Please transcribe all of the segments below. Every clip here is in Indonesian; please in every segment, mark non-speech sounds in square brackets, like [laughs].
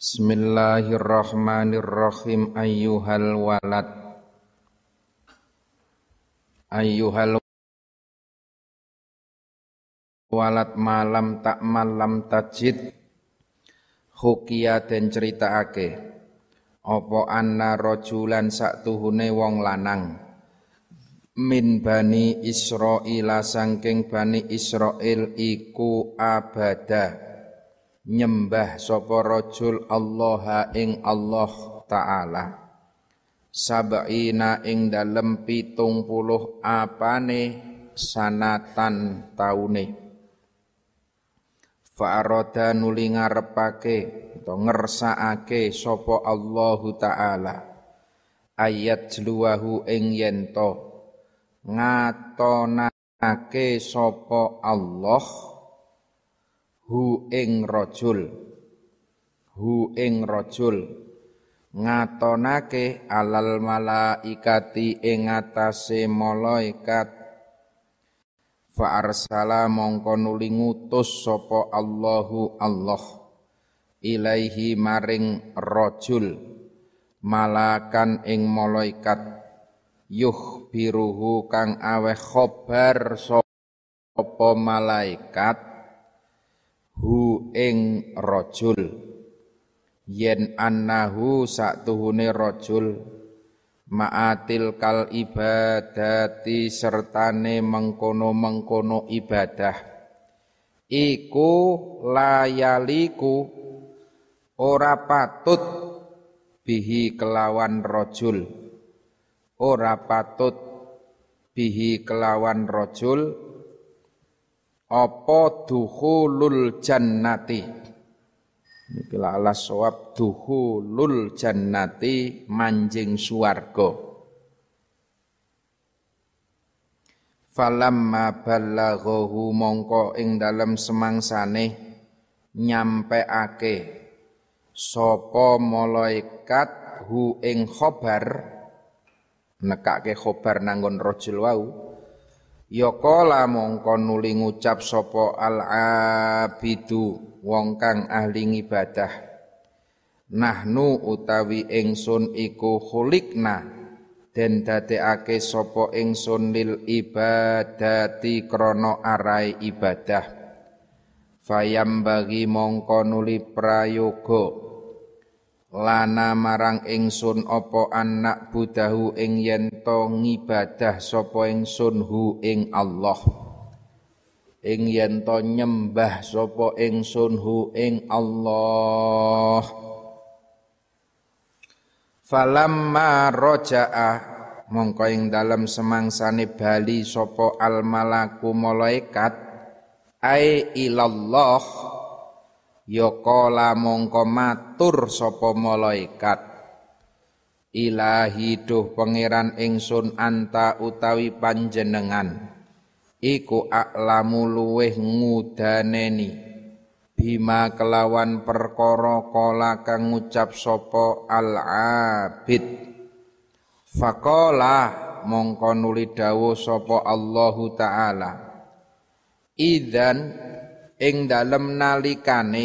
Bismillahirrahmanirrahim ayyuhal walad. Ayyuhal walad malam tak malam tajid. Hukia den ceritaake apa anna rajulan saktuhune wong lanang? Min bani Israila sangking bani Israel iku abada nyembah sapa rajul Allah ing Allah taala. Sab'ina ing dalem pitung puluh apane sanatan taune. Fa'arada nuli ngarepake atau ngersakake sapa Allah taala. Ayat jluwahu ing yento ngatonake sapa Allah hu ing rajul. Hu ing rajul. Ngatonake alal malaikati ing atase malaikat. Fa arsala mongko nuli ngutus sapa Allahu Allah ilaihi maring rajul malakan ing malaikat. Yuh biruhu kang aweh khobar sapa malaikat hu ing rajul. Yen annahu saktuhune rajul ma'atil kal ibadati sertane mengkono-mengkono ibadah. Iku layaliku ora patut bihi kelawan rajul. Ora patut bihi kelawan rajul apa dukhulul jannati? Niki ala sawab dukhulul jannati manjing swarga. Falamma ballaghahu mongko ing dalem semangsane nyampeake sapa malaikat hu ing khobar nekake khobar nanggon rajul wau Kala mongko nuli ngucap sapa al abidu wong kang ahli ibadah Nahnu utawi ingsun iku khulikna den dadekake sapa ingsun lil ibadati krana arai ibadah. Fayam bagi mongko nuli prayoga lana marang ingsun apa anak budahu ing yen to ngibadah sapa ingsun hu ing Allah. Ing yen to nyembah sapa ingsun hu ing Allah. Falamma raja'a mongko ing dalem semangsane bali sapa al malaku malaikat ai ilallah ya kala mongko matur sapa malaikat. Ilahi duh pangeran ingsun anta utawi panjenengan. Iku aklamu luweh ngudaneni. Bima kelawan perkara kala kang ngucap sapa al abid faqala mongko nuli dawuh sapa Allahu taala. Idzan ing dalem nalikane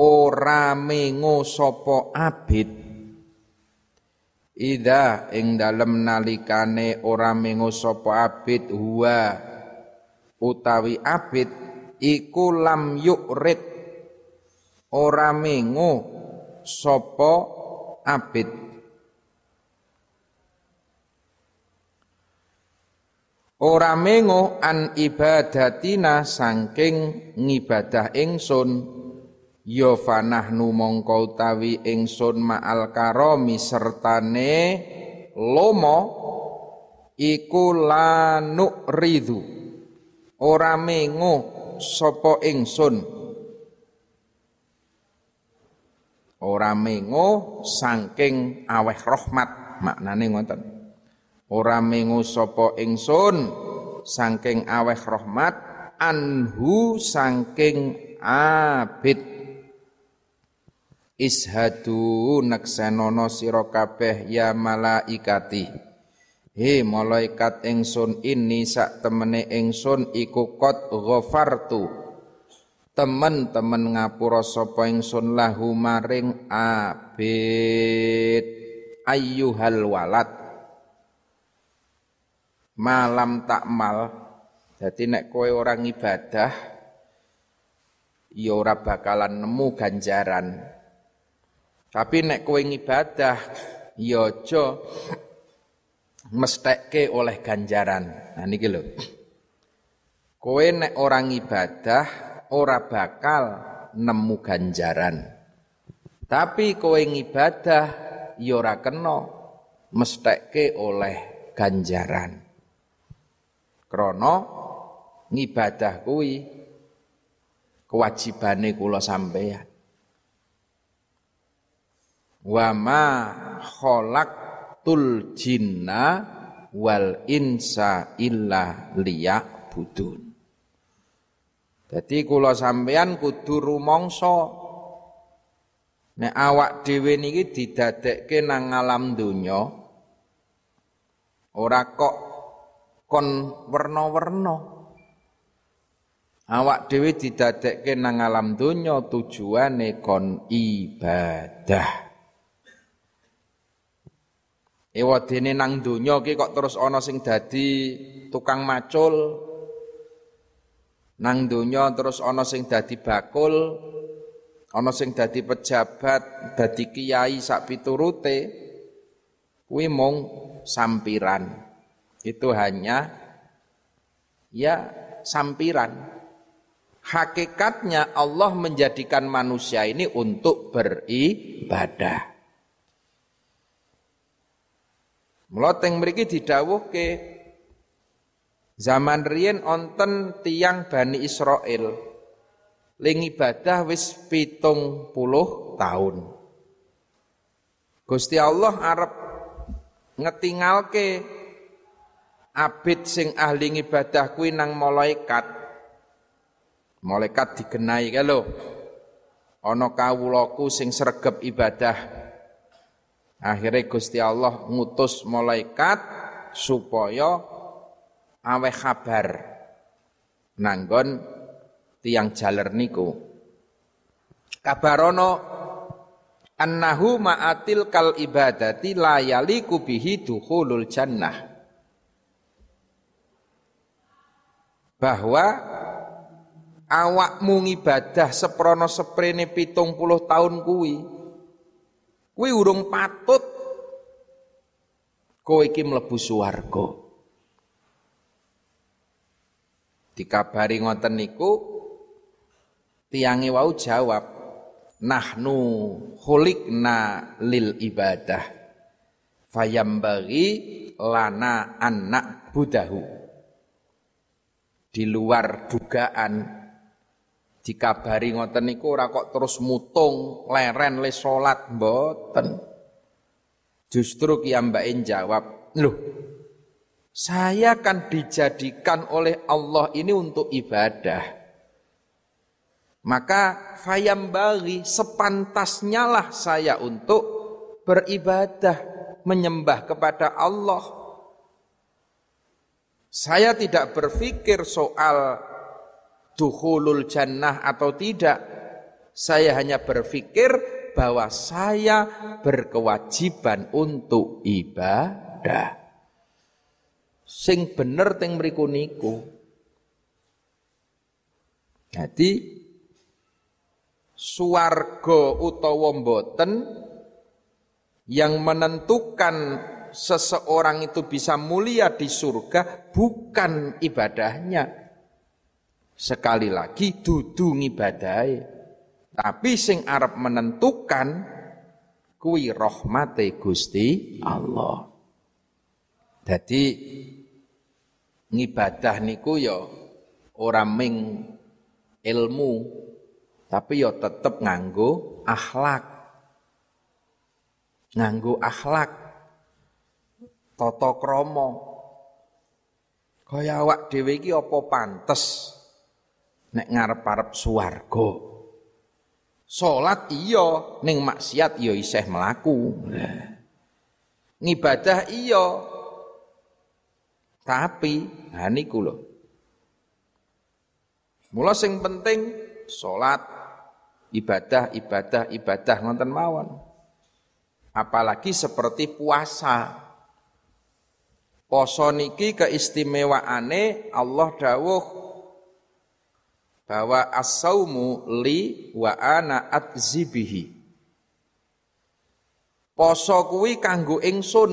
ora mengo sapa abid. Ida ing dalem nalikane ora mengo sapa abid huwa. Utawi abid iku lam yukrit ora mengo sapa abid ora mengo an ibadatina sangking ngibadah ingsun. Ya fanahnu mongko utawi ingsun ma'al karomi sertane lomo iku lanuk ridu ora mengo sapa ingsun. Ora mengo sangking aweh rahmat maknane ngoten ora mengu sapa ingsun saking aweh rahmat anhu saking abid. Ishadu naksenono sira kabeh ya malaikati. He malaikat ingsun ini sak temene ingsun iku kot ghafartu. Temen-temen ngapura sapa ingsun lahu maring abid. Ayyuhal walad malam takmal jadi nek kowe orang ibadah ya ora bakalan nemu ganjaran tapi nek kowe ibadah ya aja mestekke oleh ganjaran nah niki lho kowe nek orang ibadah ora bakal nemu ganjaran. Tapi kowe ngibadah ya ora kena mestekke oleh ganjaran. Krana ngibadah kuwi kewajibane kula sampeyan. Wa ma khalaqtul jinna wal insa illa liya'budun. Jadi kula sampeyan kudu rumangsa nek awak dhewe niki didadekke nang alam donya ora kok kon werna-werna. Awak dhewe didadekke nang alam donya tujuane kon ibadah. Ewadene nang donya ki kok terus ana sing dadi tukang macul, Nang donya terus ana sing dadi bakul, ana sing dadi pejabat, dadi kiai sak piturute, kuwi mung sampiran. Itu hanya ya sampiran. Hakikatnya Allah menjadikan manusia ini untuk beribadah. Meloteng mriki didhawuhke Zaman riyen onten tiang Bani Israel ling ibadah wis pitung puluh tahun. Gusti Allah arep ngetingalke abid sing ahli ibadah kuwi nang malaikat. Malaikat digenai lho. Ana kawulaku sing sregep ibadah. Akhirnya Gusti Allah ngutus malaikat supaya awe kabar nanggon tiang jaler niku kabarono annahu ma'atil kal ibadati la yaliku bihi dukhulul jannah bahwa awakmu ngibadah seprono seprene pitung puluh tahun kuwi kuwi urung patut kowe iki mlebu swarga. Dikabari ngoten niku tiange wau jawab nahnu khuliqna lil ibadah fayambagi lana anak budahu di luar dugaan dikabari ngoten niku ora kok terus mutung leren le salat mboten justru kiambain jawab loh saya akan dijadikan oleh Allah ini untuk ibadah. Maka fayam bagi sepantasnya lah saya untuk beribadah, menyembah kepada Allah. Saya tidak berpikir soal duhulul jannah atau tidak. Saya hanya berpikir bahwa saya berkewajiban untuk ibadah sing bener teng mriku niku. Jadi suwarga utawa mboten yang menentukan seseorang itu bisa mulia di surga bukan ibadahnya. Sekali lagi dudu ngibadahi. Tapi sing arep menentukan kuwi rahmate Gusti Allah. Jadi ngibadah niku ya ora ming ilmu tapi ya tetep nganggo akhlak. Nganggo akhlak. Tata krama. Kaya awak dhewe iki apa pantes nek ngarep-arep swarga. Salat iya, ning maksiat ya isih mlaku. Ngibadah iya, tapi nah niku lho. Mula sing penting salat ibadah ibadah ibadah ngoten mawon. Apalagi seperti puasa. Poso niki keistimewaane Allah dawuh bahwa as-saumu li wa ana atzibihi. Poso kuwi kanggo ingsun.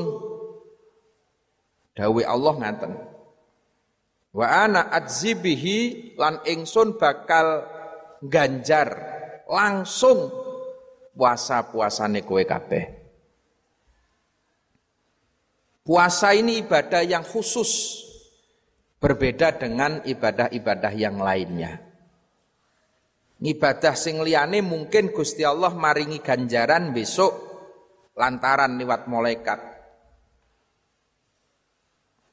Dawe Allah ngaten. Wa ana atzibihi lan ingsun bakal ganjar langsung puasa-puasane kowe kabeh. Puasa ini ibadah yang khusus, berbeda dengan ibadah-ibadah yang lainnya. Ibadah sing liyane mungkin Gusti Allah maringi ganjaran besok lantaran lewat malaikat.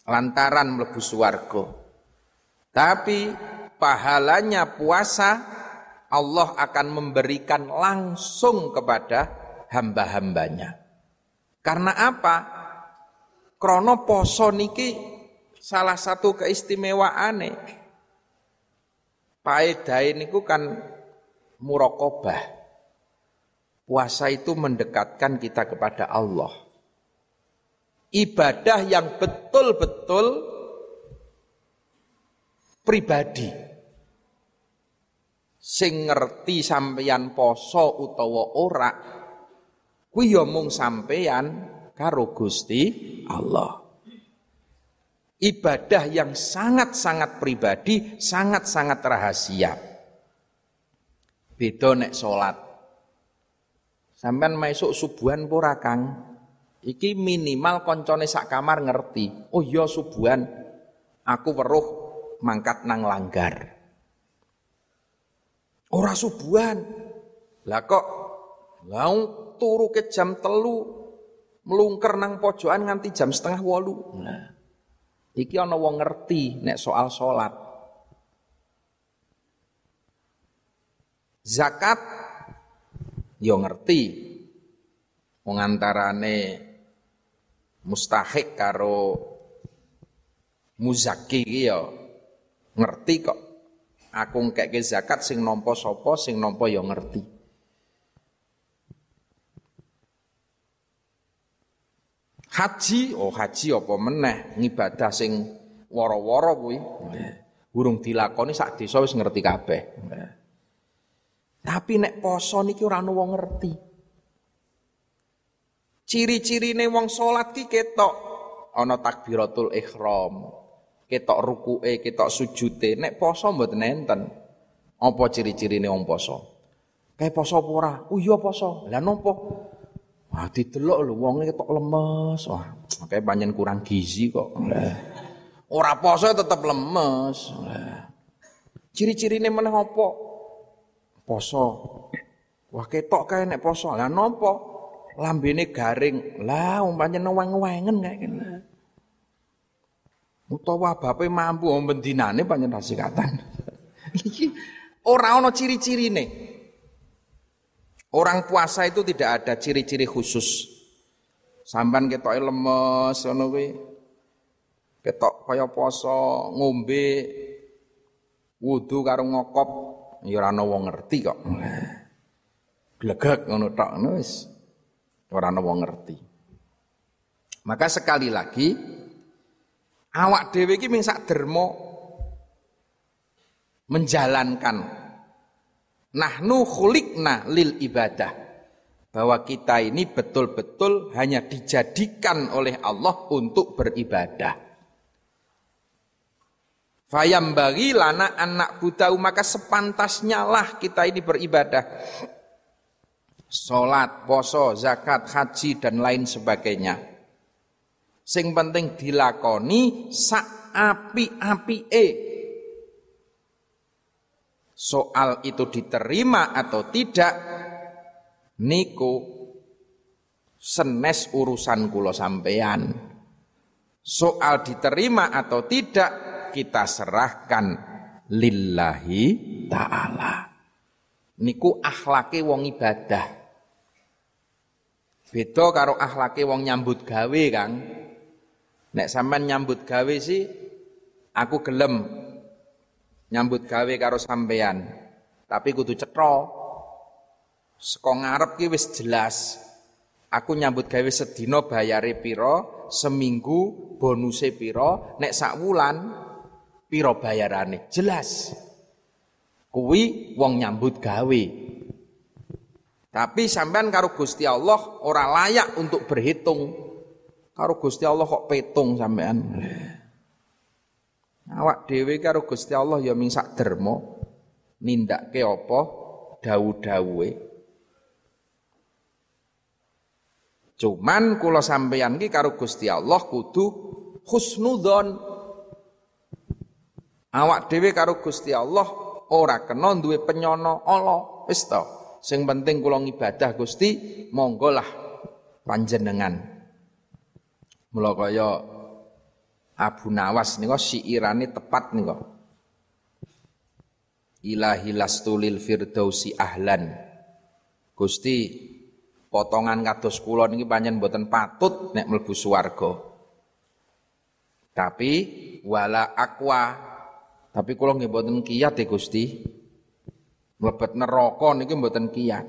Lantaran mlebu swarga. Tapi pahalanya puasa Allah akan memberikan langsung kepada hamba-hambanya. Karena apa? Krono poso niki salah satu keistimewaane. Paedae niku kan murokobah. Puasa itu mendekatkan kita kepada Allah. Ibadah yang betul-betul pribadi. Sing ngerti sampeyan poso utawa ora, kuwi ya sampeyan karo Gusti Allah. Ibadah yang sangat-sangat pribadi, sangat-sangat rahasia. Beda nek salat. Sampean maesuk subuhan pura Kang? Iki minimal koncone sak kamar ngerti. Oh iya subuhan. Aku weruh mangkat nang langgar. Ora subuhan. Lah kok laung turu ke jam telu melungker nang pojokan nganti jam setengah wolu. Nah, iki ana wong ngerti nek soal salat. Zakat yo ngerti. Wong antarane mustahik karo muzaki yo ngerti kok. Aku ngekeke zakat sing nampa sapa sing nampa yo ngerti. Haji, oh haji apa meneh ngibadah sing woro-woro kuwi. Burung dilakoni sak desa wis ngerti kabeh. Tapi nek poso niki ora wong ngerti. Ciri-cirine wong salat ki ketok ana takbiratul ihram, ketok rukuke, ketok sujute. Nek poso mboten enten. Apa ciri-cirine wong poso? Kayak poso apa ora? Oh iya poso. Lah nopo? Wah didelok lho wonge ketok lemes. Wah, kayak banyak kurang gizi kok. Ora poso tetep lemes. Ciri-cirine meneh apa? Poso. Wah ketok kae nek poso. Lah napa? Lambene garing. Lah umpamane weng-wengen kae kene. Utawa bape mampu om bendinane pancen rasikatan. [laughs] Iki ora ana ciri-cirine. Orang puasa itu tidak ada ciri-ciri khusus. Sampan ketok lemes ngono kuwi. Ketok kaya poso, ngombe wudu karo ngokop ya wong ngerti kok. Glegek ngono tok wis. Ora wong ngerti. Maka sekali lagi awak dhewe iki ming sak derma menjalankan Nahnu khulikna lil ibadah. Bahwa kita ini betul-betul hanya dijadikan oleh Allah untuk beribadah. Fayam bagi lana anak budau maka sepantasnya lah kita ini beribadah. Sholat, poso, zakat, haji dan lain sebagainya. Sing penting dilakoni sak api-api soal itu diterima atau tidak niku senes urusan kulo sampean soal diterima atau tidak kita serahkan lillahi ta'ala. Niku akhlake wong ibadah. Beda karo akhlake wong nyambut gawe Kang. Nek sampean nyambut gawe sih aku gelem nyambut gawe karo sampean. Tapi kudu cetha. Saka ngarep ki wis jelas. Aku nyambut gawe sedina bayare pira, seminggu bonuse pira, nek sak wulan pira bayarane. Jelas. Kuwi wong nyambut gawe. Tapi sampean karo Gusti Allah ora layak untuk berhitung. Karo Gusti Allah kok petung sampean. Awak dhewe karo Gusti Allah ya ming sak derma nindakke apa dawu-dawuhe. Cuman kula sampeyan ki karo Gusti Allah kudu husnudzon. Awak dhewe karo Gusti Allah ora kena duwe penyono Allah. Wis. Sing penting kula ngibadah Gusti, monggo lah panjenengan. Mula kaya Abu Nawas nika syiirane tepat nika. Ilahi lastulil firdausi ahlan. Gusti potongan kados kula niki pancen mboten patut nek mlebu swarga. Tapi wala akwa tapi kula nggih mboten kiyat ya Gusti. Mlebet neraka niki mboten kiyat.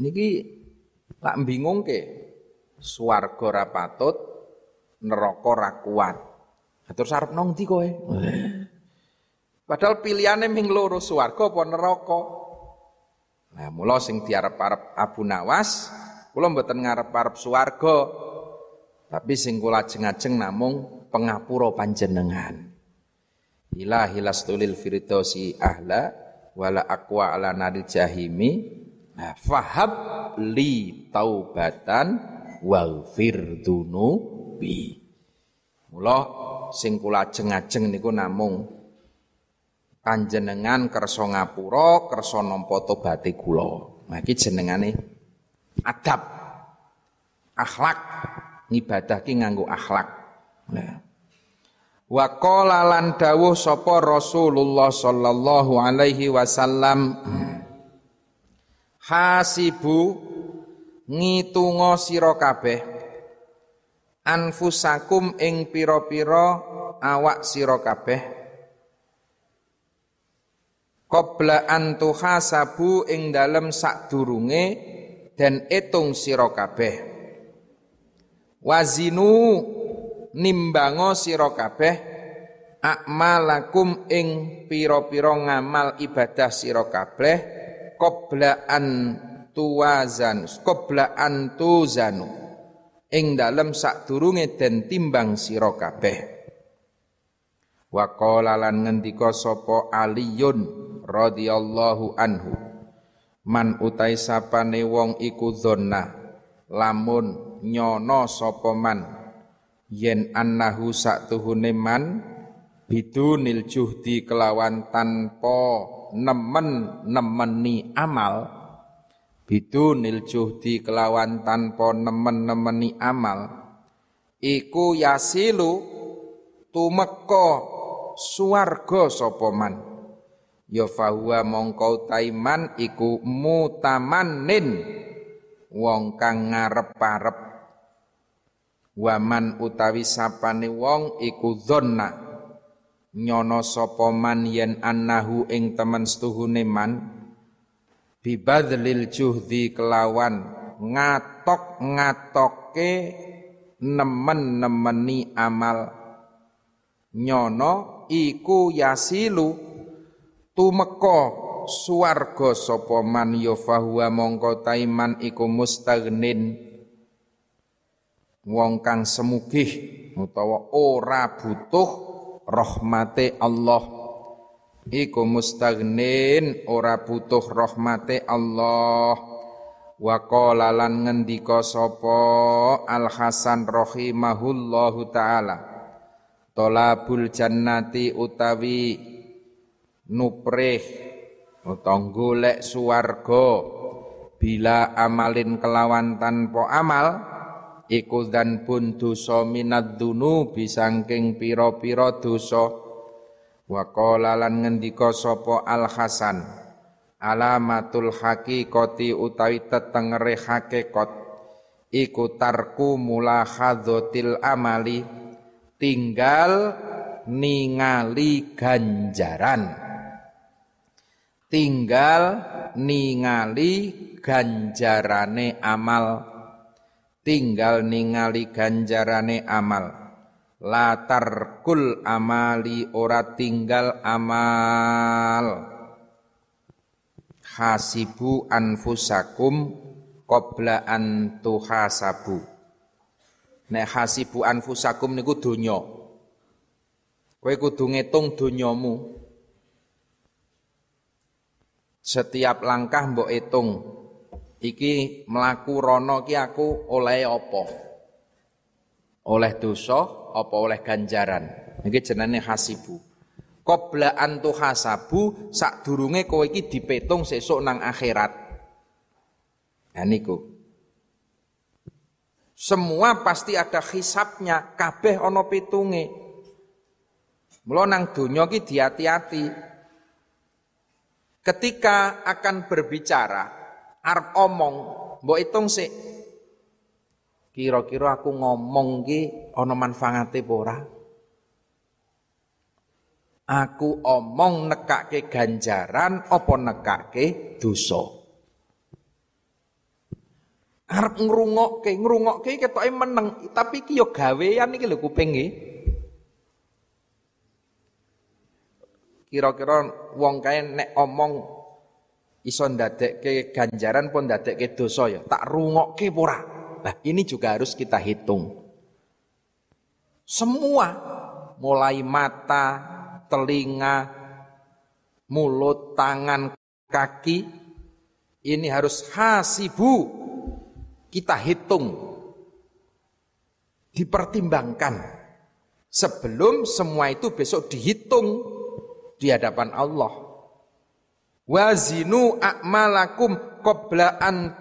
Niki lak ke Swarga ra patut, neraka ra kuat. Terus arep nang ndi kowe? [laughs] Padahal pilihannya ming loro swarga apa neraka. Nah, mula sing diarep-arep Abu Nawas, kula mboten ngarep-arep swarga. Tapi sing kula ajeng-ajeng namung pengapura panjenengan. Ilahi lastulil firdausi ahla wala aqwa ala naril jahimi. Nah, fahab li taubatan waghfir dunubi. Mula sing kula ajeng-ajeng niku namung panjenengan kersa ngapura kersa nampa tobaté kula. Nah iki jenengane adab. Akhlak ngibadah ki nganggo akhlak. Nah. Wa qala lan dawuh sapa Rasulullah sallallahu alaihi wasallam Hasibu ngitunga sira kabeh anfusakum ing pira-pira awak sira kabeh. Qabla an tuhasabu ing dalem sadurunge dan etung sira kabeh. Wazinu nimbango sira kabeh akmalakum ing pira-pira ngamal ibadah sira kabeh qabla an tuwazan qabla an tuzanu ing dalem sadurunge den timbang sira kabeh. Wa qala lan ngendika sapa aliyun radhiyallahu anhu man utai sapane wong iku dzonna lamun nyono sapa man yen annahu saktuhune man bidunil juhdi kelawan tanpa nemen nemeni amal bidunil juhdi kelawan tanpa nemen nemeni amal. Iku yasilu tumeka suwarga sapa man. Ya fahuwa mongko taiman iku mutamannin wong kang ngarep-arep waman utawi sapane wong iku dzonna nyono sapa man yen annahu ing temen setuhune man bibadlil juhdi kelawan ngatok ngatoke nemen-nemeni amal. Nyono iku yasilu tumeka suwarga sapa man ya fahuwa mongko taiman iku mustaghnin wong kang semugih utawa ora butuh rahmate Allah iku mustaghnin ora butuh rahmate Allah. Wa qala lan ngendika sapa Al Hasan rahimahullahu taala. Tolabul jannati utawi nuprih utawa golek swarga bila amalin kelawan tanpa amal iku dan pun dosa minad dunubi saking pira-pira dosa wa qala lan ngendika sapa al hasan alamatul haqiqati utawi tetengere hakikat iku tarku mulahadzatil amali tinggal ningali ganjaran. Tinggal ningali ganjarane amal tinggal ningali ganjarane amal latar kul amali ora tinggal amal. Hasibu anfusakum qabla an tuhasabu. Nek hasibu anfusakum niku donya. Kowe kudu ngitung donyamu. Setiap langkah mbok hitung. Iki melaku rono ki aku oleh apa oleh dosa apa oleh ganjaran? Iki jenenge hasibu. Qabla antu hasabu sadurunge kowe iki dipetung sesuk nang akhirat. Nah niku. Semua pasti ada hisapnya kabeh ana pitunge. Mula nang donya ki diati-ati. Ketika akan berbicara arep omong mbok hitung sih kira-kira aku ngomong ki ana manfaate ora? Aku omong nekake ganjaran apa nekake dosa? Arep ngrungokke ngrungokke ketoke meneng tapi ki yo gawean iki lho kuping Kira-kira wong kae nek omong iso ndadekke ganjaran pun ndadekke dosa ya, tak rungokke ora. Nah, ini juga harus kita hitung. Semua mulai mata, telinga, mulut, tangan, kaki ini harus hasibu kita hitung dipertimbangkan sebelum semua itu besok dihitung di hadapan Allah. Wazinu a'malakum qabla an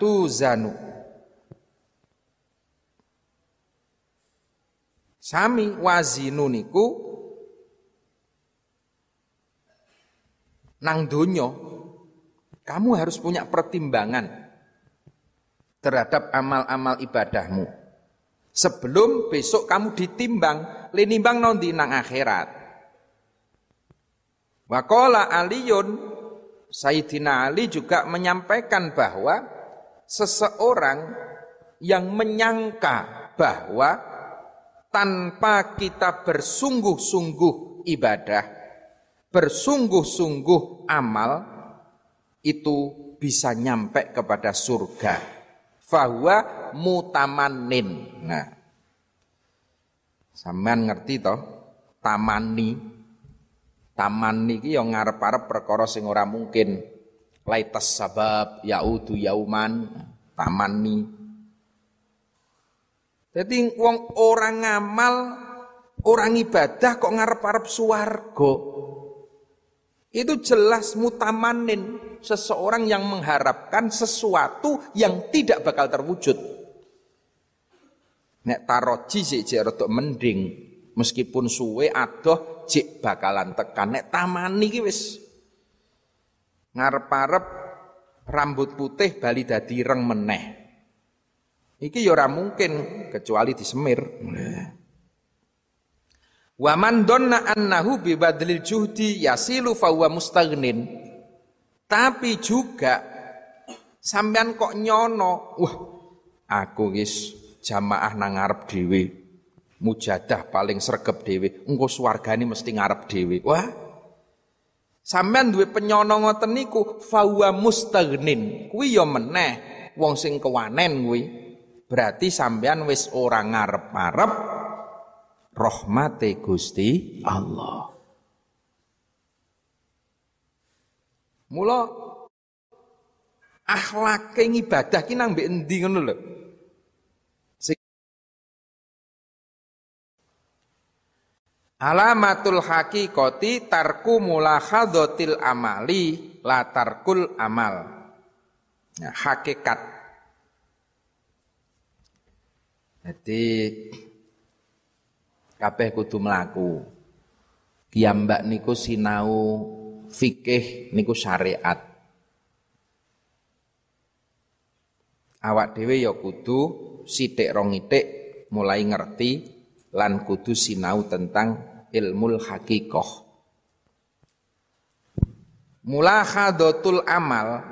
Sami wazinu niku nang donya kamu harus punya pertimbangan terhadap amal-amal ibadahmu. Sebelum besok kamu ditimbang, linimbang nanti nang akhirat. Wakola Aliun, Sayyidina Ali juga menyampaikan bahwa seseorang yang menyangka bahwa tanpa kita bersungguh-sungguh ibadah, bersungguh-sungguh amal, itu bisa nyampe kepada surga. Fahuwa mutamanin. Nah, sampean ngerti toh? Tamani taman niki yang ngarep-arep perkara sing ora mungkin laitas sabab yaudu yauman taman ni jadi wong orang ngamal orang ibadah kok ngarep-arep suwargo itu jelas mutamanin seseorang yang mengharapkan sesuatu yang tidak bakal terwujud. Nek taroji sih rada mending Meskipun suwe adoh jik bakalan tekan. Nek taman iki wis. Ngarep-arep rambut putih bali dadi reng meneh. Iki ya ora mungkin kecuali disemir. Wa man donna annahu bi badlil juhdi yasilu fa huwa mustaghnin. Tapi juga sampean kok nyono, wah aku wis jamaah nang ngarep dhewe. Mujadah paling sregep dhewe. Engko swargane mesti ngarep dhewe. Wah. Sampean duwe penyono ngoten niku fawa mustaghnin. Kuwi ya meneh wong sing kewanen kuwi berarti sampean wis ora ngarep-arep rahmate Gusti Allah Mula akhlake ibadah ki nang mbek endi ngono lho Alamatul hakikoti tarku mulahadzatil amali la tarkul amal. Ya, hakikat. Jadi kabeh kudu mlaku. Kiambak niku sinau fikih niku syariat. Awak dhewe ya kudu sithik rong mulai ngerti lan kudu sinau tentang ilmu hakikoh. Mulakhadatul amal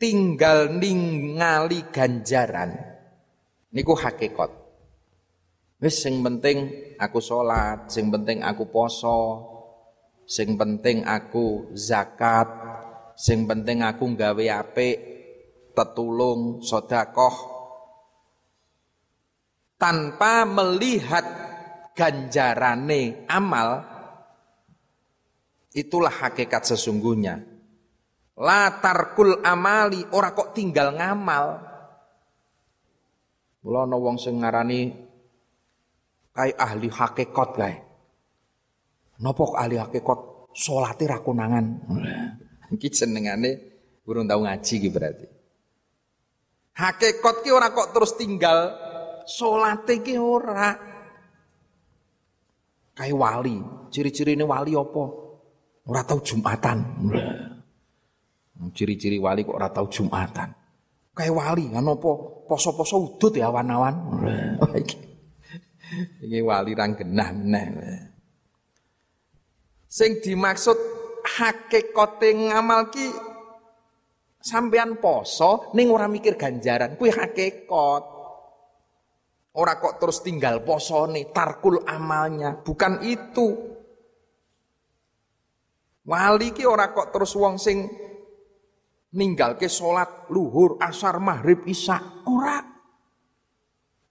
tinggal ningali ganjaran niku hakikat. Wis sing penting aku salat, sing penting aku poso, sing penting aku zakat, sing penting aku nggawe apik, tetulung, sedekah tanpa melihat ganjarane amal itulah hakikat sesungguhnya. Latarkul amali ora kok tinggal ngamal. Mula ana wong sing ngarani kai ahli hakikat kae. Napa ahli hakikat salate ra konangan. [laughs] Iki jenengane burung tau ngaji iki berarti. Hakikat ki ora kok terus tinggal salate ki ora. Kayak wali, ciri-ciri ini wali apa? Ora tau Jumatan. [laughs] Ciri-ciri wali kok ora tau Jumatan. Kayak wali, apa? Poso-poso udut ya awan-awan. [laughs] Ini wali rang genah meneh. Sing dimaksud hakikate ngamal ki sampean poso ning ora mikir ganjaran kuwi hakikat. Ora kok terus tinggal posone, tarkul amalnya, bukan itu. Wali ki ora kok terus wong sing ninggal ke salat luhur, asar, maghrib, isya, ora.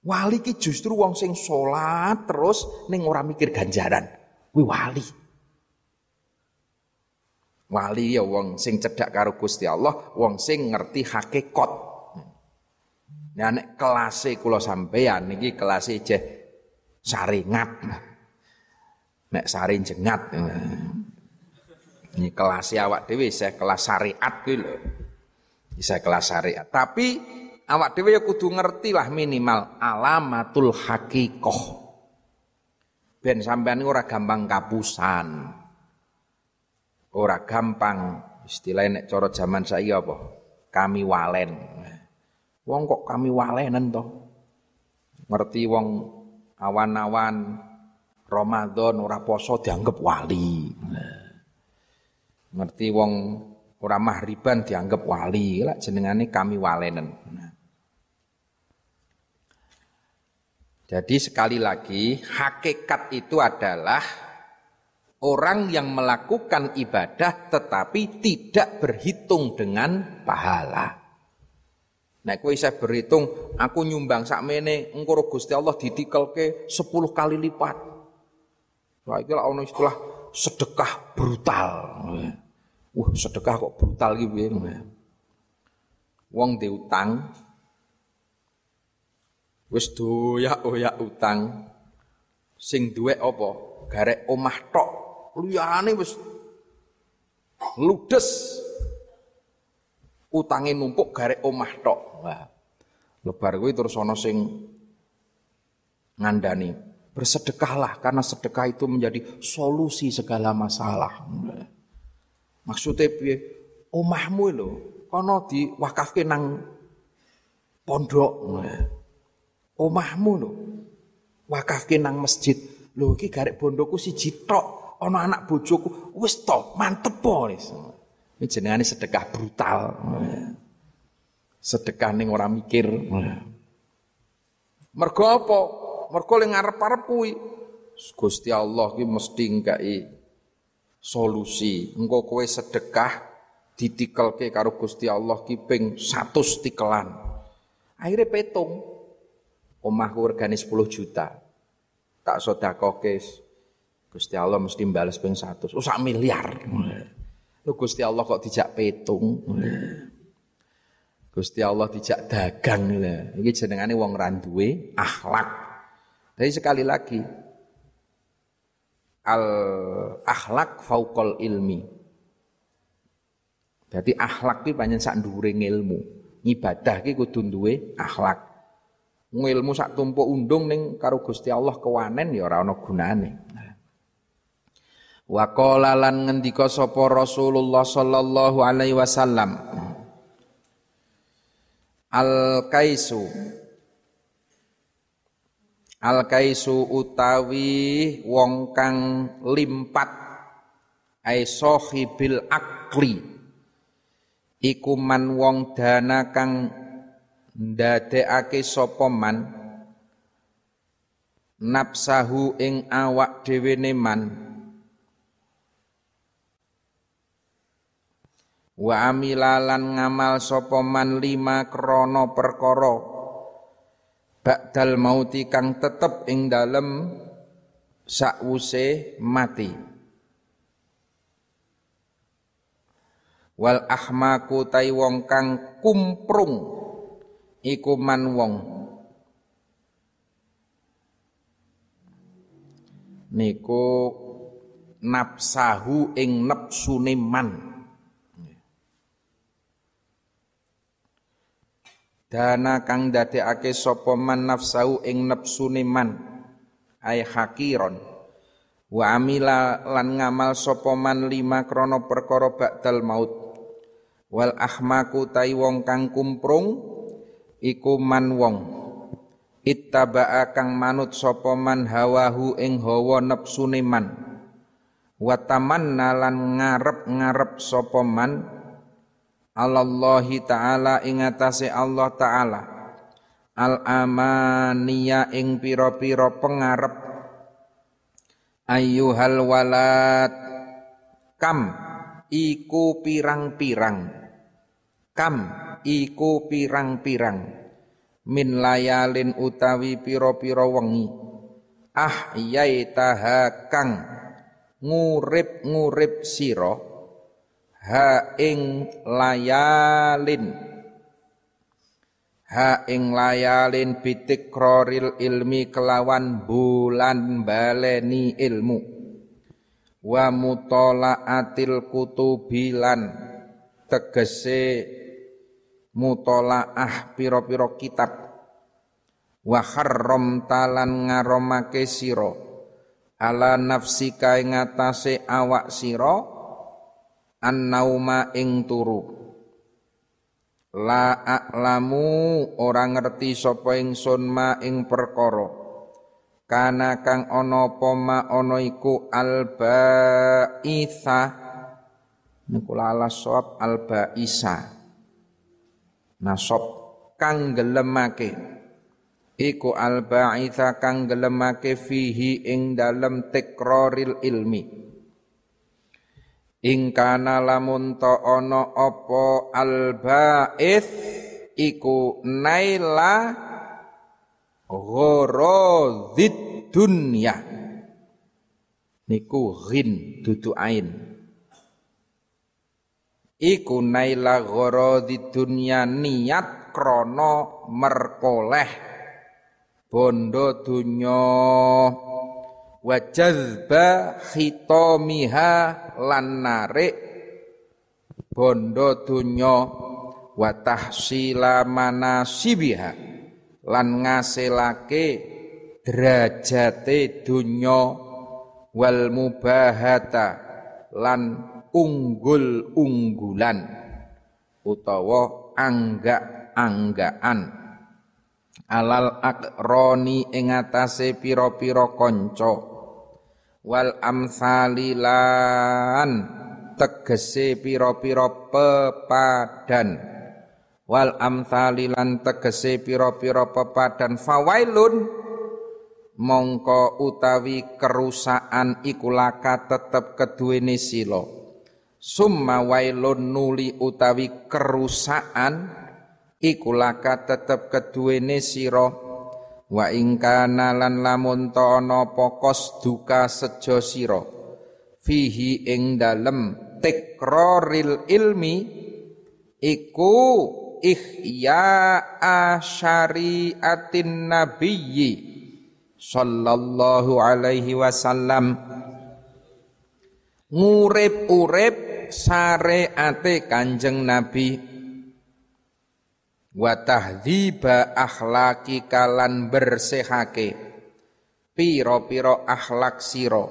Wali ki justru wong sing salat terus ning ora mikir ganjaran. Kuwi wali. Wali ya wong sing cedhak karo Gusti Allah, wong sing ngerti hakikat. Nah nek kelase kula sampeyan niki kelase jeh saringat. Nek sari jengat. Ini kelas awak dhewe saya kelas syariat lho. Bisa kelas syariat. Tapi awak dhewe ya kudu ngerti lah minimal alamatul hakikoh. Ben sampean ora gampang kapusan. Ora gampang istilahnya nek cara zaman saya apa? Kami walen. Wong kok kami walenen toh? Ngerti wong awan-awan Ramadan ora poso dianggap wali. Ngerti wong ora mahriban dianggap wali, lah jenengane kami walenen. Nah. Jadi sekali lagi hakikat itu adalah orang yang melakukan ibadah tetapi tidak berhitung dengan pahala. Nah, kowe saya berhitung, aku nyumbang sakmene engko Gusti Allah ditikelke 10 kali lipat. Wah, iki ono istilah sedekah brutal. Wah, sedekah kok brutal iki piye? Wong diutang wis doyak-oyak utang sing duwe apa? Garek omah tok liyane wis ludes. Utange numpuk garek omah tok. Wah lebar kuwi terus ana sing ngandani. Bersedekahlah karena sedekah itu menjadi solusi segala masalah maksudnya piye omahmu lho kono diwakafke nang pondok omahmu lho. Wakafke nang masjid. Lho iki garek bondoku siji tok, ana anak bojoku. Wis to, mantep po wis. Ini jenengane sedekah brutal. Sedekah ning ora mikir. Mergo apa? Mergo ngarep-arep kuwi. Gusti Allah ki mesti ngkai solusi. Engko kowe sedekah ditikelke karo Gusti Allah ki ping 100 tikelan. Akhirnya petung omahku regane 10 juta. Tak sedakoke Gusti Allah mesti balas ping 100. Oh sak miliar. Lho Gusti Allah kok dijak petung. Gusti Allah dijak dagang lho. Iki jenengane wong ra duwe akhlak. Jadi sekali lagi al akhlak fauqal ilmi. Jadi akhlak iki pancen sak dhuwure ilmu. Ibadah ki kudu duwe akhlak ngilmu sak tumpuk undung ning karo Gusti Allah kewanen ya ora ana gunane. Wa qala lan ngendika sapa Rasulullah sallallahu alaihi wasallam Al kaisu Al kaisu utawi wong kang limpat ai sahibil akli. Iku man wong dana kang ndadekake sapa man? Nafsahu ing awak dhewe man? Wa amilalan ngamal sapa man lima krana perkara ba'dal mauti kang tetep ing dalem sakwuse mati. Wal ahmaku tai wong kang kumprung iku man wong. Niku nafsahu ing nepsune man dana kang dadekake sapa man nafsau ing nepsune man ay hakiron. Wa amila lan ngamal sapa man lima krana perkara ba'dal maut. Wal ahmaku tai wong kang kumprung iku man wong. Ittaba'a kang manut sapa man hawahu ing hawa nepsune man. Wa tamanna lan ngarep-ngarep sapa man Allahi taala ing atase Allah taala. Al amaniya ing pira-pira pengarep. Ayyuhal walad. Kam iku pirang-pirang. Kam iku pirang-pirang. Min layalin utawi pira-pira wengi. Ah yaitaha kang ngurip-ngurip sira ha ing layalin. Ha ing layalin kroril ilmi kelawan bulan baleni ilmu. Wa mutalaatil kutubilan. Tegese mutolaah piro-piro kitab. Wa harram talan ngaromake sira. Ala nafsika ing atase awak sira an-nauma ing turu. La a'lamu ora ngerti sapa ingsun ma ing perkara. Kana kang ana apa ma ana iku albaitha. Niku lalas sawab albaisa nasab kang gelemake iku albaitha kang gelemake fihi ing dalem tikroril ilmi ingkana lamun ta ana apa albaith iku naila gharadid dunya. Niku ghin dudu ain. Iku naila gharadid dunya niat krana merkoleh bondo dunya wa jazba khitamiha lan narik bondo donya wa tahsila manasibiha lan ngasilake derajate donya wal mubahata lan unggul-unggulan utawa anggak-anggaan. Alal akroni ing atase pira-pira kanca wal amsalilan. Tegese pira-pira pepadan. Wal amsalilan tegese pira-pira pepadan. Fawailun. Mongko utawi kerusakan iku laka tetep keduwene sila. Summa wailun nuli utawi kerusakan iku laka tetep keduwene sira wa ingkana lan lamun ta pokos duka sejo sira. Fihi ing dalem tikroril ilmi iku ihya asyariatin nabiyyi sallallahu alaihi wasallam. Ngurip-urip syariate Kanjeng Nabi wa tahdhiba akhlaki kalan bersehake. Piro-piro akhlak siro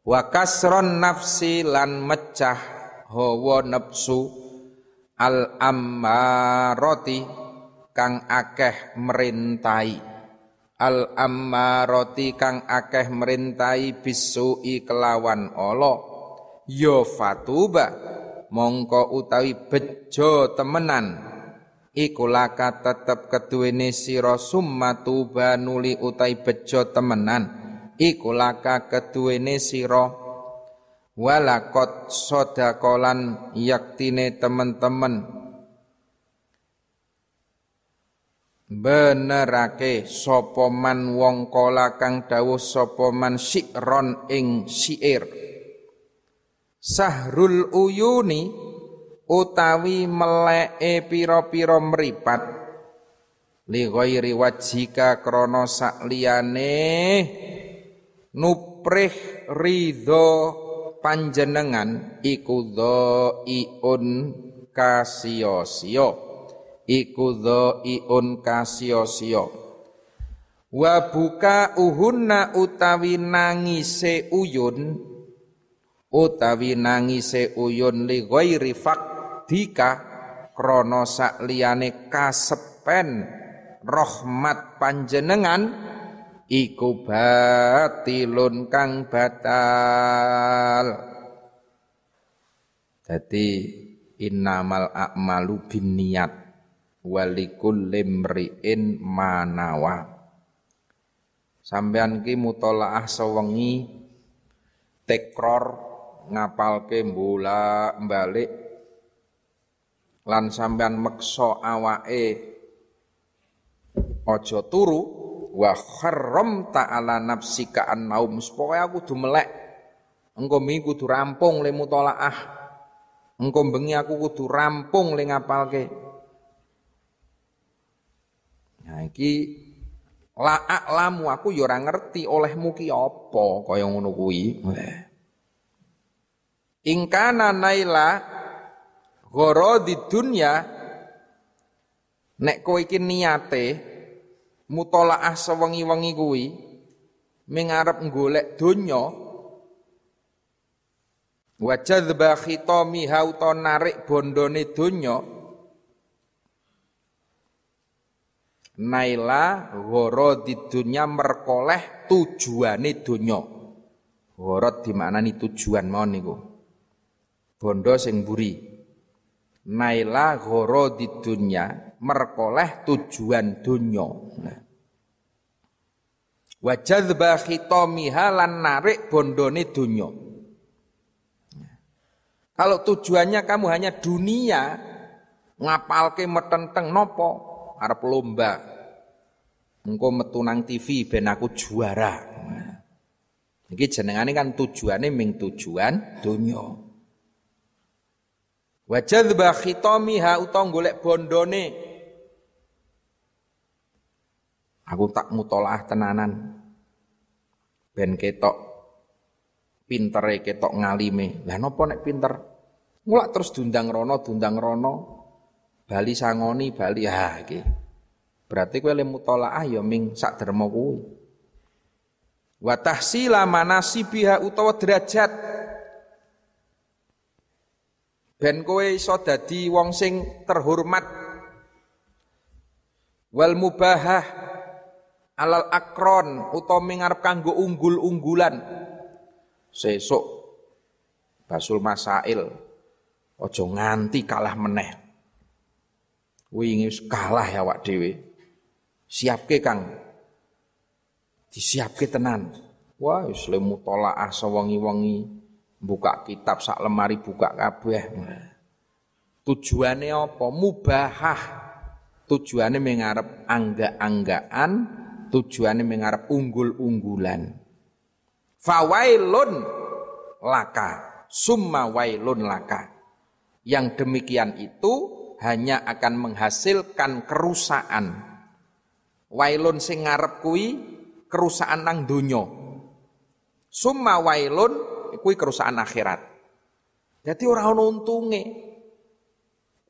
wa kasron nafsi lan mecah hawa nafsu al ammaroti kang akeh merintai. Al ammaroti kang akeh merintai bisui kelawan Allah. Ya fatuba mongko utawi bejo temenan iku laka tetep keduwene sira summa tuba nuli utai bejo temenan. Iku laka keduwene sira walakot sodakolan yaktine temen-temen. Benerake sapa man wong kala kang dawuh sapa sikron ing syair sahrul uyuni utawi meleke pira-pira mripat. Li ghairi wajhika krana sakliyane nuprih ridho panjenengan iku iun kasio-sio iku dhaiun kasio-sio wa buka uhunna utawi nangise uyun utawi nangise uyun li ghairi fakdika krana sakliyane kasepen rahmat panjenengan iku batilun kang batal. Dadi innamal a'malu binniyat walikul limriin manawa. Sampean ki mutolaah sewengi tekror ngapalke bola balik lan sampean meksa awake aja turu wa kharram ta'ala nafsika an naum supaya aku kudu melek. Engko mi kudu rampung le mutolaah. Engko bengi aku kudu rampung le ngapalke. Nah iki la lamu aku ya ora ngerti olehmu ki apa kaya ngono kuwi. Ingkana naila di dunya nek kowe iki niate mutolaah sewengi-wengi kuwi mengarep golek donya wa jadzba khitami hauta narik bondone donya naila di dunya merkoleh tujuane donya. Gharad dimaknani tujuan mau niku. Bondo sing buri naila di dunya merkoleh tujuan donya wa jadzba khitamiha lan narik bondone donya kalau tujuannya kamu hanya dunia ngapalke metenteng nopo? Arep lomba. Engko metu nang TV ben aku juara. Iki jenengane kan tujuane ming tujuan donya. Wa jadzba khitamiha utawa golek bondone. Aku tak mutolaah tenanan. Ben ketok pintere ketok ngalime. Lah napa nek pinter? Mulak terus dundang rono, dundang rono. Bali sangoni, bali ha iki. Berarti kowe le mutolaah ya ming sak derma kuwi. Wa tahsila manasibiha utawa derajat. Ben kowe iso dadi wong sing terhormat. Wal mubahah alal akron utawa mingarep kanggo unggul-unggulan. Sesuk basul masail aja nganti kalah meneh. Wingi kalah ya wak dhewe. Siapke Kang. Disiapke tenan. Wah, wis le mutolaah sewengi-wengi buka kitab sak lemari buka kabeh. Tujuannya apa? Mubahah. Tujuannya mengarep angga-anggaan, tujuannya mengarep unggul-unggulan. Fawailun laka, summa wailun laka. Yang demikian itu hanya akan menghasilkan kerusakan Wailun sing ngarep kuwi kerusakan nang donya. Summa wailun kuwi kerusakan akhirat. Jadi ora ana untunge.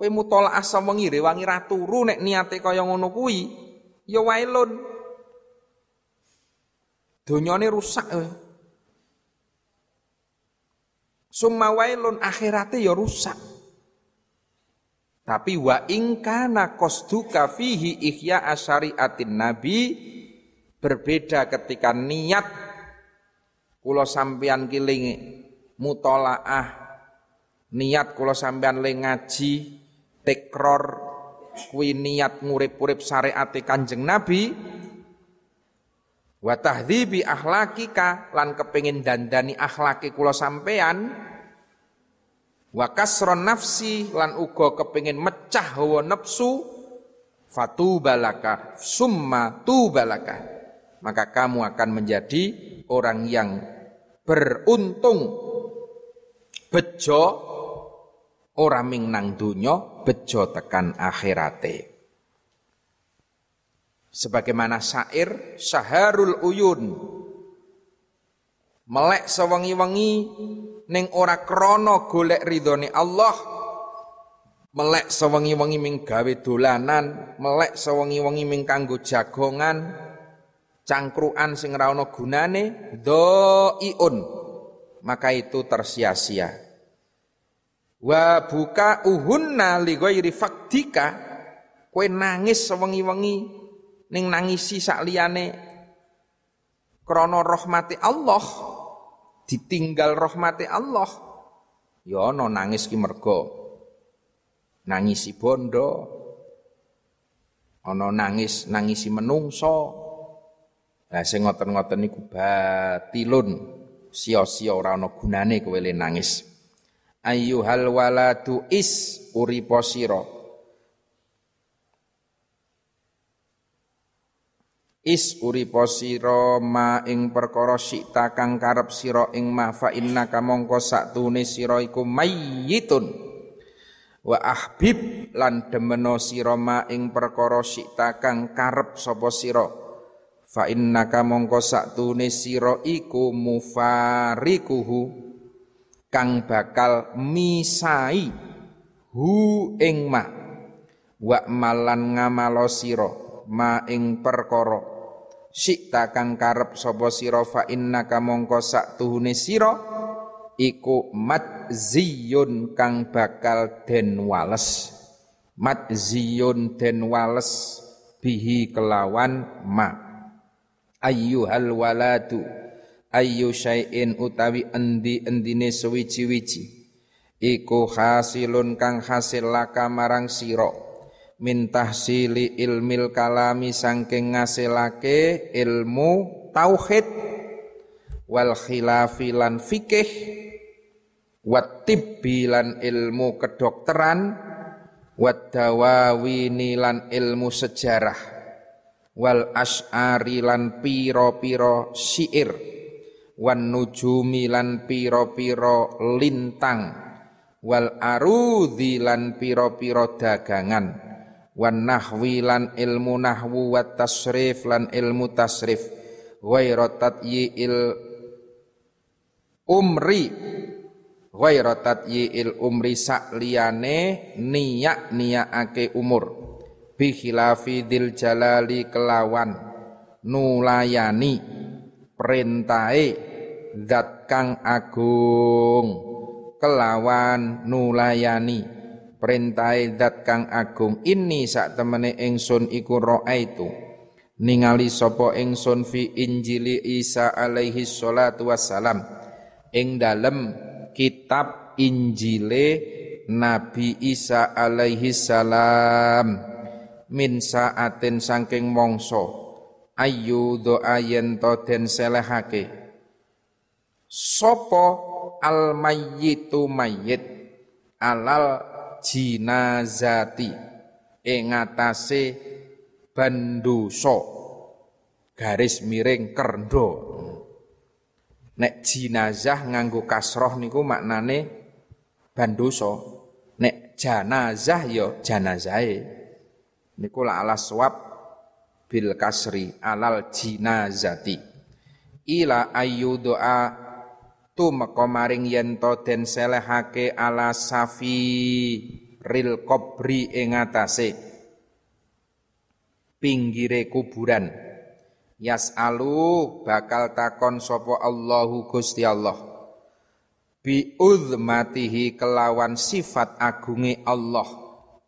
Kowe mutolaah sewengi rewangi ra turu nek niate kaya ngono kuwi, ya wailun. Donyane rusak. Summa wailun akhirate ya rusak. Tapi wa ingkana qasduka fihi ihya asyariatin nabi berbeda ketika niat kula sampeyan kiling mutolaah. Niat kula sampean le ngaji tekror kuwi niat ngurip-urip syariate Kanjeng Nabi. Wa tahdhibi akhlakika lan kepengin dandani akhlaki kula sampean wa kasron nafsi lan uga kepengin mecah hawa nafsu. Fatubalaka summa tubalaka. Maka kamu akan menjadi orang yang beruntung. Bejo ora ming nang donya bejo tekan akhirate. Sebagaimana syair syaharul uyun. Melek sewengi-wengi ning ora krana golek ridhone Allah. Melek sewengi-wengi ming gawe dolanan melek sewengi-wengi ming jagongan cangkruan sing ora ana gunane dhaiun maka itu tersia-sia. Wa buka uhunna li ghairi faktika. Kowe nangis sewengi-wengi ning nangisi sak liyane. Krana rahmati Allah ditinggal rahmati Allah ya ana nangis ki mergo nangisi bondo ana nangis nangisi menungso lah sing ngoten-ngoten niku batilun. Sia-sia ora ana gunane kowe nangis. Ayyuhal waladu is uripa sira. Is uripa sira ma ing perkara sikta kang karep sira ing ma fa innaka mongko saktune sira iku mayyitun. Wa ahbib lan demeno sira ma ing perkara sikta kang karep sapa sira fa innaka mongko saktune sira iku mufarikuhu kang bakal misai hu ing ma wa malan ngamalo sira ma ing perkara. Sikta kang karep sapa sira fa innaka mongko tuhune sira iku madziyun kang bakal den wales. Madziyun den wales bihi kelawan ma ayyuhal waladu ayyu syai'in utawi endi-endine sewiji-wiji iku hasilun kang hasil laka marang sira. Min tahsili ilmil kalami sangking ngasilake ilmu tauhid. Wal khilafi lan fikih. Wat tibbi ilmu kedokteran. Wat dawawini lan ilmu sejarah wal as'ari lan piro-piro syair wan nujumi lan piro-piro lintang wal arudhi lan piro-piro dagangan wan nahwi lan ilmu nahwu wa tasrif lan ilmu tasrif ghairu il umri ghairu il umri sak liyane niyak niyakake umur bi khilafi dil jalali kelawan. Nulayani perintahe zat kang agung. Kelawan nulayani perintahe zat kang agung. Ini sak temene ingsun iku raaitu. Ningali sapa ingsun fi Injili Isa alaihi salatu wassalam. Ing dalem kitab Injile Nabi Isa alaihi salam min saatin saking mongso ayu doa yen to den selehake. Sapa al mayyitu mayyit alal jinazati ing bandosa garis miring kerndo nek jinazah nganggo kasroh niku maknane bandosa nek janazah ya janazahe niku la ala swab bil kasri alal jinazati. Ila ayu doa tumeka maring yen to den selehake ala safi ril kubri ing atase. Pinggire kuburan. Yasalu bakal takon sapa Allahu Gusti Allah. Bi uzmatihi kelawan sifat agunge Allah.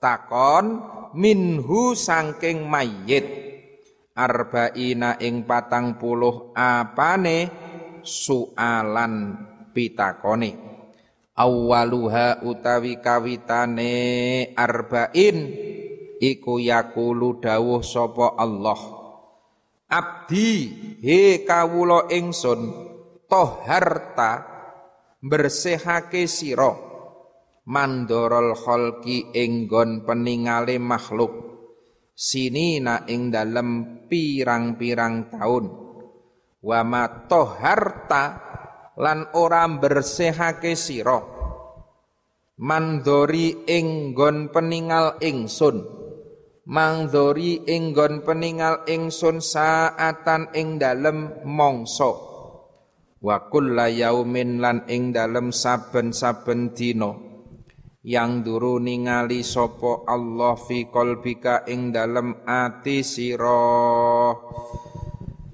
Takon minhu sangking mayit. Arba'ina ing patang puluh apane? Soalan pitakone. Awwaluha utawi kawitane arba'in. Iku yakulu dawuh sapa Allah. Abdi he kawula ingsun toharta bersihake sira mandorol kholki enggon peningale makhluk. Sinina ing dalem pirang-pirang taun. Wa ma toharta lan ora bersihake sira. Mandori enggon peningal ingsun. Mangdori enggon peningal ingsun saatan ing dalem mongso wa kulla yaumin lan ing dalem saben-saben dina yang duru ningali sapa Allah fi qalbika ing dalem ati sira.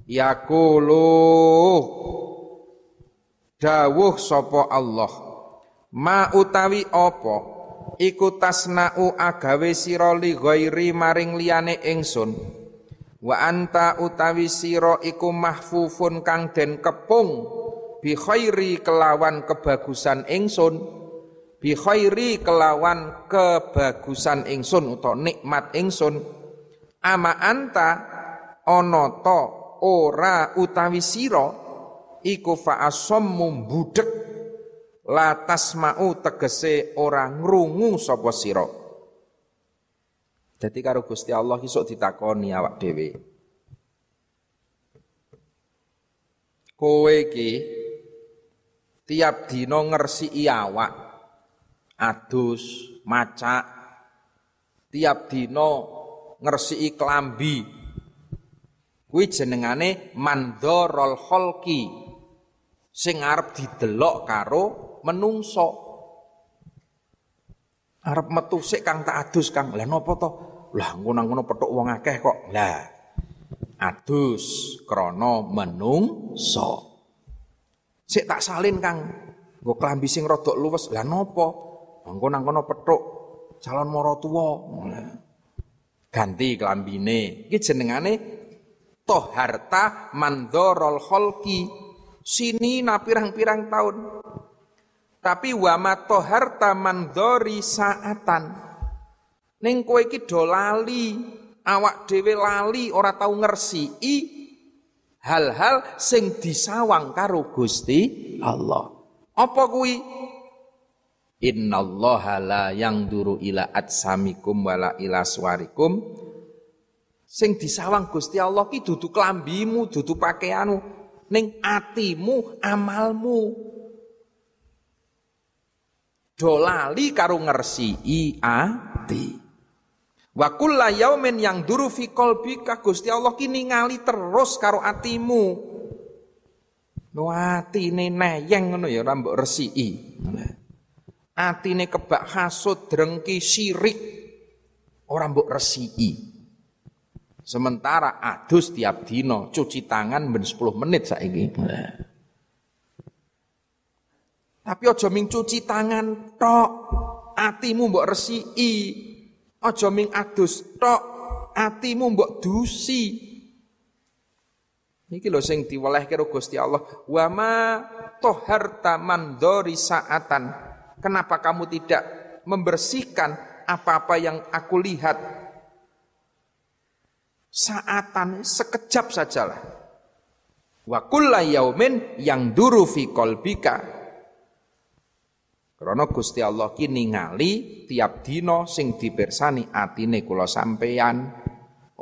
Yaqulu dawuh sapa Allah ma utawi apa iku tasnau agawe sira li ghairi maring liyane ingsun? Wa anta utawi sira iku mahfufun kang den kepung bi khairi kelawan kebagusan ingsun bi khairi kelawan kebagusan ingsun utawa nikmat ingsun. Ama anta ana to ora utawi sira iku fa'asammu budek la tasma'u tegese ora ngrungu sapa sira. Jadi karo Gusti Allah isuk ditakoni awak dhewe. Kowe iki tiap dina ngersiki awak adus macak tiap dina ngersiki klambi kuwi jenengane mandorol kholqi sing arep didelok karo menungso. Arep metu sik Kang tak adus Kang. Lah napa to? Lah ngono-ngono petuk wong akeh kok. Lah adus krana menungso. Sik tak salin Kang. Nggo klambi sing rada luwes. Lah napa? Engko nang kono petuk calon maratuwa. Ganti klambine. Iki jenengane toharta mandorol kholqi sini na pirang-pirang tahun. Tapi wama toharta mandori saatan. Ning kowe iki do lali, awak dhewe lali ora tau ngersiki hal-hal sing disawang karo Gusti Allah. Apa kuwi? Innallaha la yang duru ila atsamikum wala ila swarikum. Sing disawang Gusti Allah ki dudu klambimu, dudu pakaianmu, ning atimu, amalmu. Dolali karo ngersii ati. Wa kulla yaumin yang duru fi qalbika Gusti Allah ki ningali terus karo atimu. No atine neyeng ngono ya ora mbok resiki. Atine kebak hasud, drengki, syirik ora mbok resiki. Sementara adus tiap dino, cuci tangan ben 10 menit saiki. Tapi aja ming cuci tangan tok, atimu mbok resiki. Aja ming adus tok, atimu mbok dusi. Niki lho sing diwelehke karo Gusti Allah, wa ma toharta mandori saatan. Kenapa kamu tidak membersihkan apa-apa yang aku lihat saatan sekejap sajalah. Wa kulla yaumin yang duru fi kolbika. Karena Gusti Allah ki ningali tiap dino sing dipersani atine kula sampeyan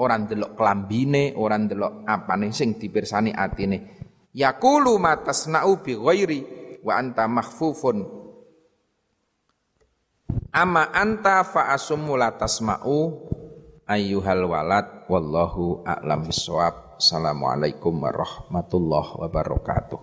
orang delok klambine, orang delok apane sing dipersani atine. Yaqulu matasna'u bi ghairi wa anta mahfufun Ama anta fa asummu la tasma'u ayyuhal walad wallahu a'lam bissawab. Assalamualaikum warahmatullahi wabarakatuh.